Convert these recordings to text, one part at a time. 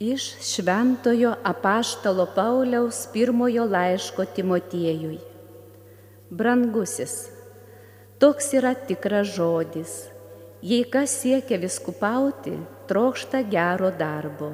Iš Šventojo apaštalo Pauliaus pirmojo laiško Timotiejui. Brangusis, toks yra tikras žodis. Jei kas siekia viskupauti, trokšta gero darbo.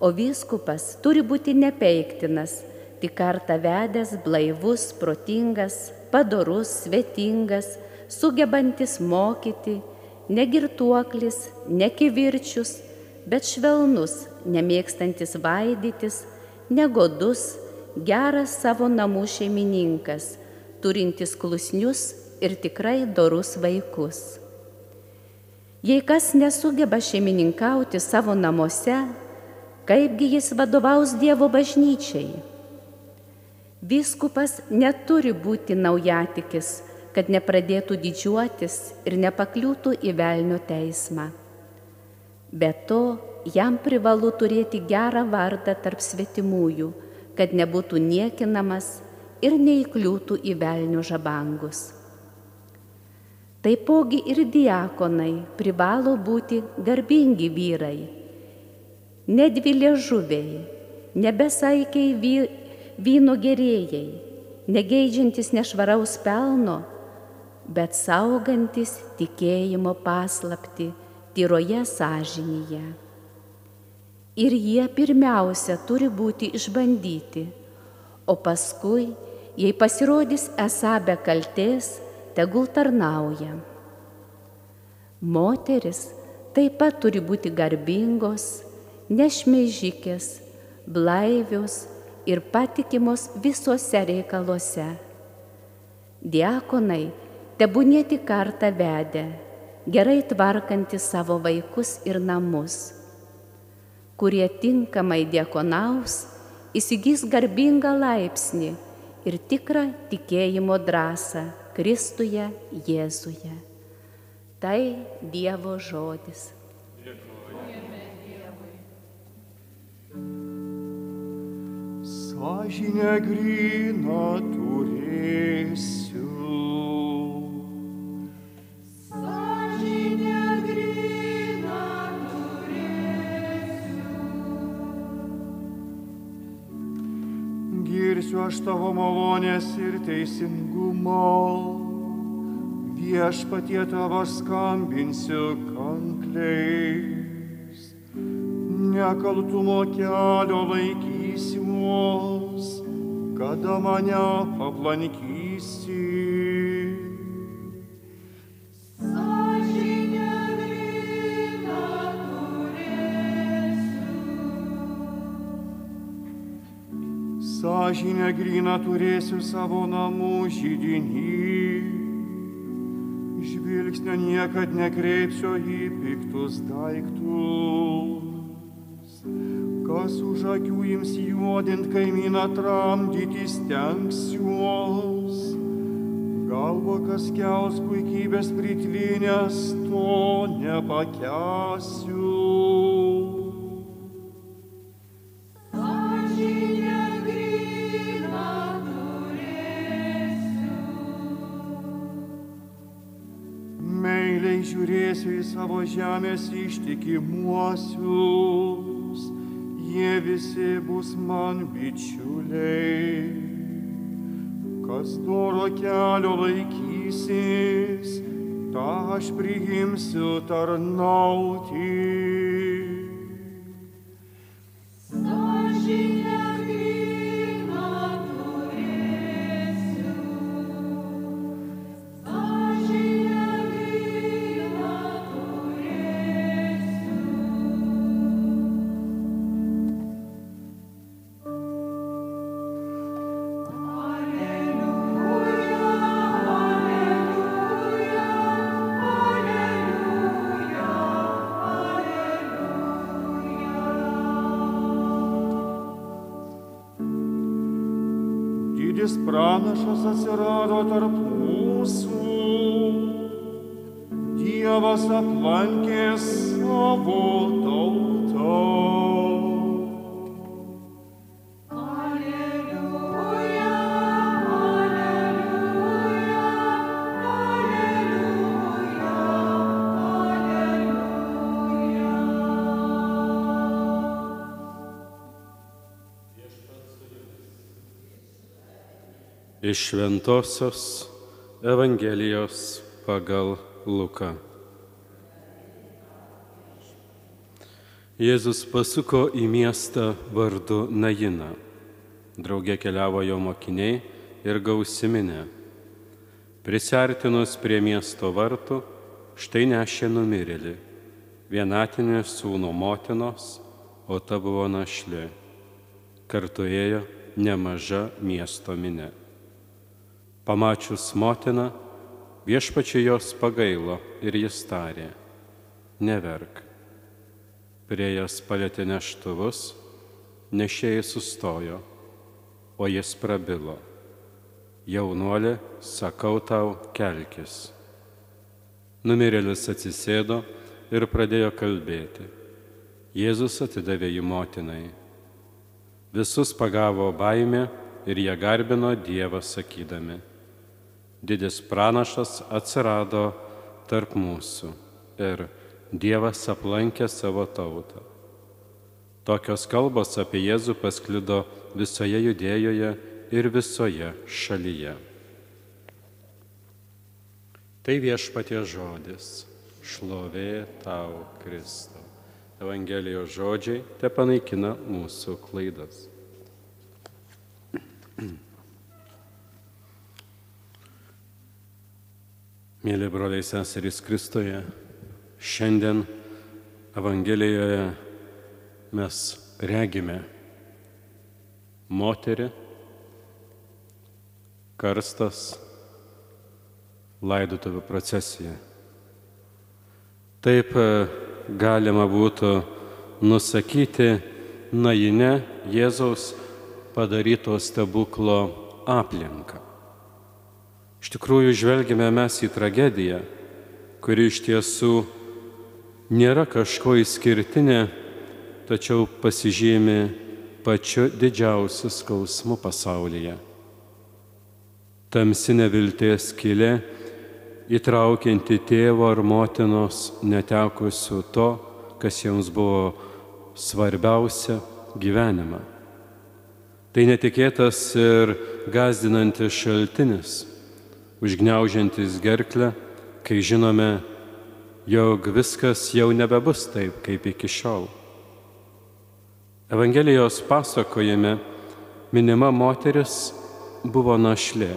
O viskupas turi būti nepeiktinas, tik kartą vedęs, blaivus, protingas, padorus, svetingas, sugebantis mokyti, negirtuoklis, nekivirčius, bet švelnus, nemėgstantis vaidytis, negodus, geras savo namų šeimininkas, turintis klusnius ir tikrai dorus vaikus. Jei kas nesugeba šeimininkauti savo namuose, kaipgi jis vadovaus Dievo bažnyčiai? Vyskupas neturi būti naujatikis, kad nepradėtų didžiuotis ir nepakliūtų į velnio teismą. Be to, jam privalu turėti gerą vardą tarp svetimųjų, kad nebūtų niekinamas ir neįkliūtų į velnio žabangus. Taipogi ir diakonai privalo būti garbingi vyrai, nedvilė žuviai, nebesaikiai vy, vyno gerėjai, negeidžiantis nešvaraus pelno, bet saugantis tikėjimo paslapti tyroje sąžinyje. Ir jie pirmiausia turi būti išbandyti, o paskui, jei pasirodys esą be kalties, tegul tarnauja. Moteris taip pat turi būti garbingos, nešmeižikės, blaivios ir patikimos visuose reikaluose. Diakonai tebūnė tik kartą vedę gerai tvarkanti savo vaikus ir namus, kurie tinkamai diekonaus, įsigys garbingą laipsnį ir tikrą tikėjimo drąsą Kristuje Jėzuje. Tai Dievo žodis. Sąžinę gryną turėsiu. Girsiu aš tavo malonės ir teisingumo, viešpatie tavo skambinsiu kankliais, nekaltumo kelio laikysiuos, kada mane aplankysi. Sąžinę gryną turėsiu savo namų žydinį. Žvilgsnio niekad nekreipsiu į piktus daiktus. Kas už akių jums juodint kaimyną tramdyti stengsiuos. Galvo kas kels puikybės pritvinės, to nepakesiu. Žiūrėsiu į savo žemės ištikimuosius, jie visi bus man bičiuliai. Kas doro kelio laikysis, tą aš priimsiu tarnauti. Pranašas atsirado tarp mūsų. Dievas aplankė savo tautą. Iš Šventojios Evangelijos pagal Luką. Jėzus pasuko į miestą vardu Najina. Draugė keliavo jo mokiniai ir gausiminė. Prisartinus prie miesto vartų, štai nešė numirėlį, vienatinė sūno motinos, o ta buvo našlė. Kartu ėjo nemaža miesto minė. Pamačius motiną, viešpačiai jos pagailo ir jis tarė, neverk. Prie jas palėtė neštuvus, nešėjai sustojo, o jis prabilo. Jaunuolė, sakau tau, kelkis. Numirėlis atsisėdo ir pradėjo kalbėti. Jėzus atidavė jį motinai. Visus pagavo baimė ir jie garbino Dievą sakydami. Didis pranašas atsirado tarp mūsų ir Dievas aplankė savo tautą. Tokios kalbos apie Jėzų pasklido visoje judėjoje ir visoje šalyje. Tai viešpatie žodis, šlovė tau Kristau. Evangelijos žodžiai te panaikina mūsų klaidas. Mėly broliai seserys Kristoje, šiandien Evangelijoje mes regime moterį, karstas, laidotuvių procesija. Taip e, galima būtų nusakyti nainę Jėzaus padaryto stebuklo aplinką. Iš tikrųjų, žvelgime mes į tragediją, kuri iš tiesų nėra kažko išskirtinė, tačiau pasižymi pačiu didžiausiu skausmu pasaulyje. Tamsinė vilties kilė, įtraukianti tėvo ar motinos netekusių to, kas jiems buvo svarbiausia gyvenimą. Tai netikėtas ir gazdinantis šaltinis užgneužiantis gerklę, kai žinome, jog viskas jau nebebus taip, kaip iki šiol. Evangelijos pasakojime minima moteris buvo našlė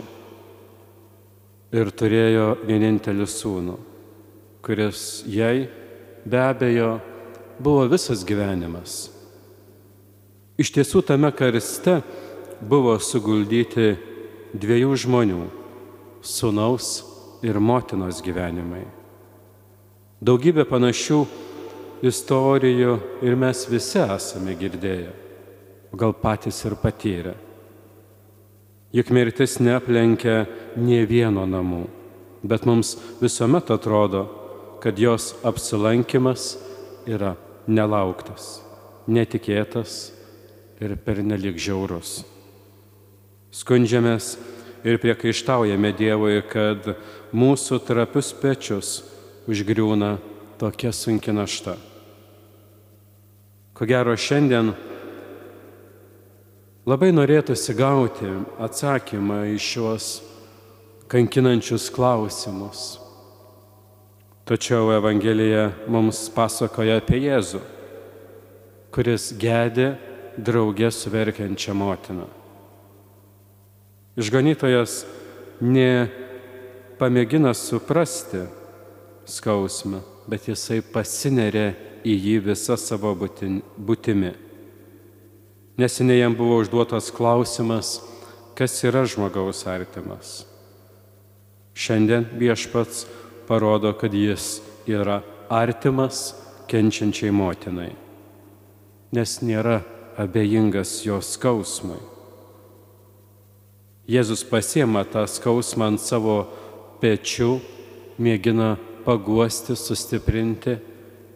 ir turėjo vienintelį sūnų, kuris jai be abejo buvo visas gyvenimas. Iš tiesų tame karste buvo suguldyti dviejų žmonių sunaus ir motinos gyvenimai. Daugybė panašių istorijų ir mes visi esame girdėję, gal patys ir patyrę. Juk mirtis neaplenkia nie vieno namų, bet mums visuomet atrodo, kad jos apsilankimas yra nelauktas, netikėtas ir pernelik žiaurus. Skundžiamės ir priekaištaujame Dievui, kad mūsų trapius pečius užgriūna tokia sunki našta. Ko gero šiandien labai norėtųsi gauti atsakymą į šiuos kankinančius klausimus. Tačiau Evangelija mums pasakoja apie Jėzų, kuris gedė draugė su verkiančia motina. Išganytojas nepamėgina suprasti skausmą, bet jisai pasinerė į jį visą savo būtimi. Neseniai jam buvo užduotas klausimas, kas yra žmogaus artimas. Šiandien viešpats parodo, kad jis yra artimas kenčiančiai motinai, nes nėra abejingas jos skausmui. Jėzus pasiema tą skausmą ant savo pečių, mėgina paguosti, sustiprinti,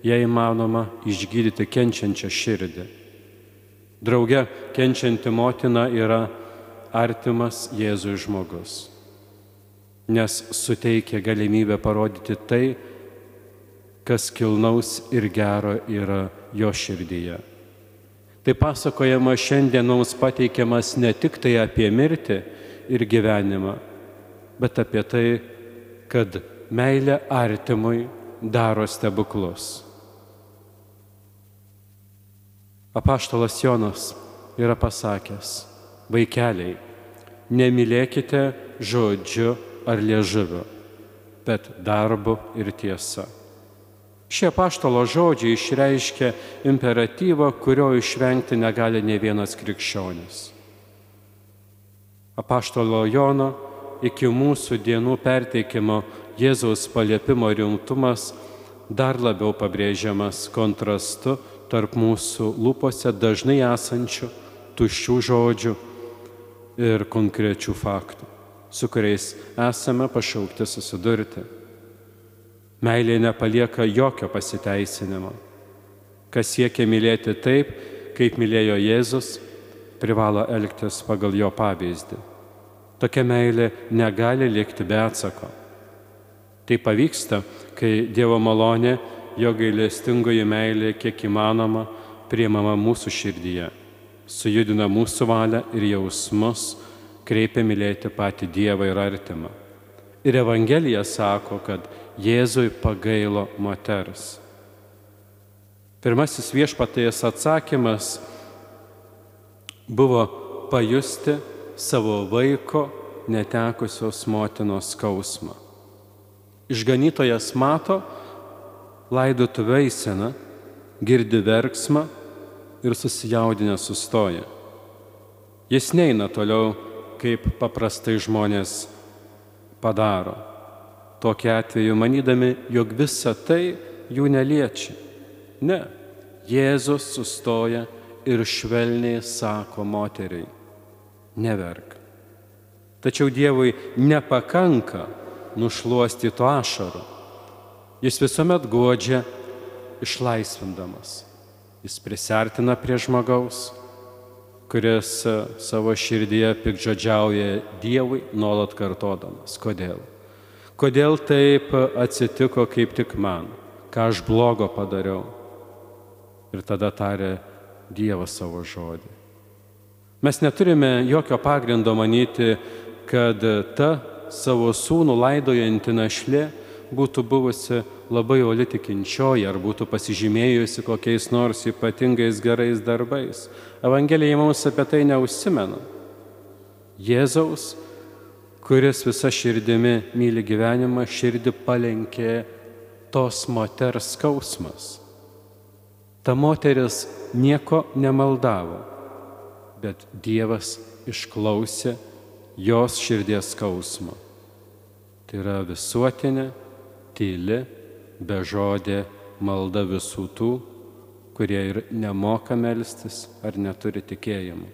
jei įmanoma, išgydyti kenčiančią širdį. Drauge kenčianti motina yra artimas Jėzui žmogus, nes suteikia galimybę parodyti tai, kas kilnaus ir gero yra jo širdyje. Tai pasakojama šiandien mums pateikiamas ne tik tai apie mirtį, ir gyvenimą, bet apie tai, kad meilė artimui daro stebuklus. Apaštalas Jonas yra pasakęs, vaikeliai, nemylėkite žodžiu ar liežuviu, bet darbu ir tiesa. Šie paštalo žodžiai išreiškia imperatyvą, kurio išvengti negali ne vienas krikščionis. Apaštalo Jono iki mūsų dienų perteikimo Jėzaus paliepimo rimtumas dar labiau pabrėžiamas kontrastu tarp mūsų lūpose dažnai esančių tuščių žodžių ir konkrečių faktų, su kuriais esame pašaukti susidurti. Meilė nepalieka jokio pasiteisinimo. Kas siekia mylėti taip, kaip mylėjo Jėzus, privalo elgtis pagal jo pavyzdį. Tokia meilė negali likti be atsako. Tai pavyksta, kai Dievo malonė, jo gailestingoji meilė kiek įmanoma priemama mūsų širdyje, sujudina mūsų valią ir jausmus, kreipia mylėti patį Dievą ir artimą. Ir Evangelija sako, kad Jėzui pagailo moters. Pirmasis viešpatėjas atsakymas buvo pajusti savo vaiko netekusios motinos skausmą. Išganytojas mato laidotų veiseną, girdi verksmą ir susijaudinę sustoja. Jis neina toliau, kaip paprastai žmonės padaro. Tokiu atveju manydami, jog visa tai jų neliečia. Ne, Jėzus sustoja ir švelniai sako moteriai, neverk. Tačiau Dievui nepakanka nušuostytų ašarų. Jis visuomet godžia išlaisvindamas. Jis prisertina prie žmogaus, kuris e, savo širdyje pikdžodžiauja Dievui, nuolat kartodamas. Kodėl? Kodėl taip atsitiko kaip tik man? Ką aš blogo padariau? Ir tada tarė Dievas savo žodį. Mes neturime jokio pagrindo manyti, kad ta savo sūnų laidojanti našlė būtų buvusi labai oli tikinčioji ar būtų pasižymėjusi kokiais nors ypatingais gerais darbais. Evangelija mums apie tai neužsimena. Jėzaus, kuris visa širdimi myli gyvenimą, širdį palenkė tos moters skausmas. Ta moteris nieko nemaldavo, bet Dievas išklausė jos širdies skausmo. Tai yra visuotinė, tyli, bežodė malda visų tų, kurie ir nemoka melstis ar neturi tikėjimo.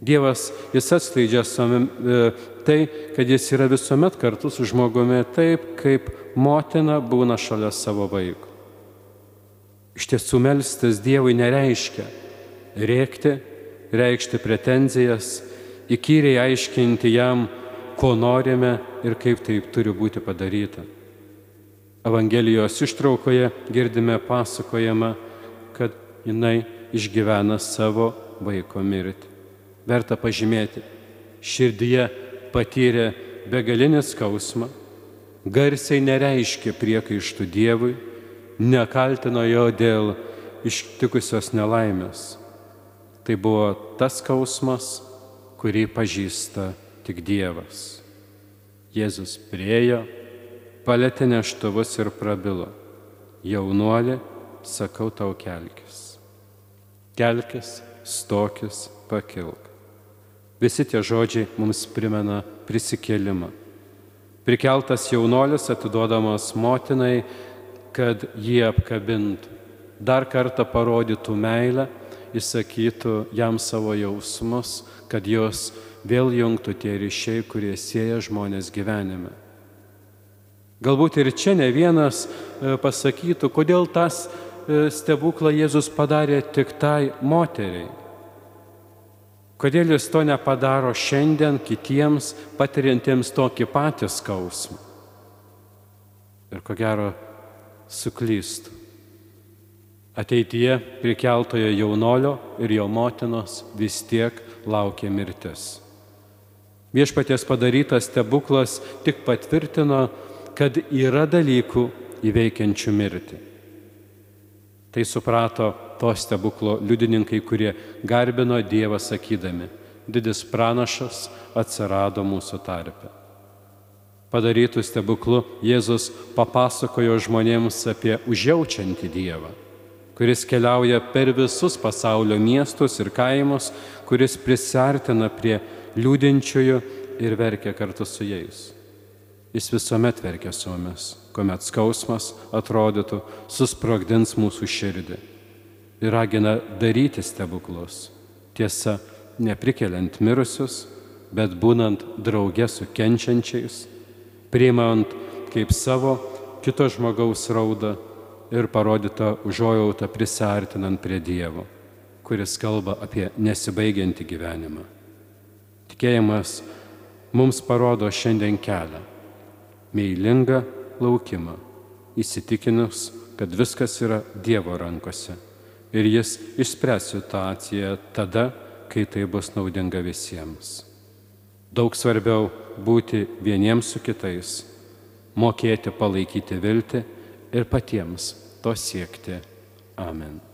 Dievas, jis atskleidžia savim, e, tai, kad jis yra visuomet kartu su žmogumi taip, kaip motina būna šalia savo vaiko. Iš tiesų melstis Dievui nereiškia rėkti, reikšti pretenzijas, įkyriai aiškinti jam, ko norime ir kaip tai turi būti padaryta. Evangelijos ištraukoje girdime pasakojama, kad jinai išgyvena savo vaiko mirtį. Verta pažymėti, širdyje patyrė begalinį skausmą, garsiai nereiškė priekaištų Dievui, nekaltino jo dėl ištikusios nelaimės. Tai buvo tas skausmas, kurį pažįsta tik Dievas. Jėzus priejo, palėtė neštuvus ir prabilo. Jaunuolė, sakau tau kelkis. Kelkis, stokis, pakilk. Visi tie žodžiai mums primena prisikėlimą. Prikeltas jaunuolis atiduodamas motinai, kad jį apkabintų, dar kartą parodytų meilę įsakytų jam savo jausmus, kad jos vėl jungtų tie ryšiai, kurie sieja žmonės gyvenime. Galbūt ir čia ne vienas e, pasakytų, kodėl tas e, stebuklą Jėzus padarė tik tai moteriai. Kodėl jis to nepadaro šiandien kitiems patiriantiems tokį patį skausmą. Ir ko gero suklystų. Ateityje prikeltojo jaunolio ir jo motinos vis tiek laukia mirtis. Viešpaties padarytas stebuklas tik patvirtino, kad yra dalykų įveikiančių mirtį. Tai suprato to stebuklo liudininkai, kurie garbino Dievą sakydami, didis pranašas atsirado mūsų tarpe. Padarytų stebuklų Jėzus papasakojo žmonėms apie užjaučiantį Dievą, kuris keliauja per visus pasaulio miestus ir kaimus, kuris prisartina prie liūdinčiųjų ir verkia kartu su jais. Jis visuomet verkia su mumis, kuomet skausmas atrodytų susprogdins mūsų širdį ir ragina daryti stebuklus. Tiesa, neprikeliant mirusius, bet būnant drauge su kenčiančiais, priimant kaip savo kito žmogaus raudą ir parodytą užuojautą prisartinant prie Dievo, kuris kalba apie nesibaigiantį gyvenimą. Tikėjimas mums parodo šiandien kelią - meilingą laukimą, įsitikinus, kad viskas yra Dievo rankose ir Jis išspręs situaciją tada, kai tai bus naudinga visiems. Daug svarbiau būti vieniems su kitais, mokėti palaikyti viltį ir patiems to siekti. Amen.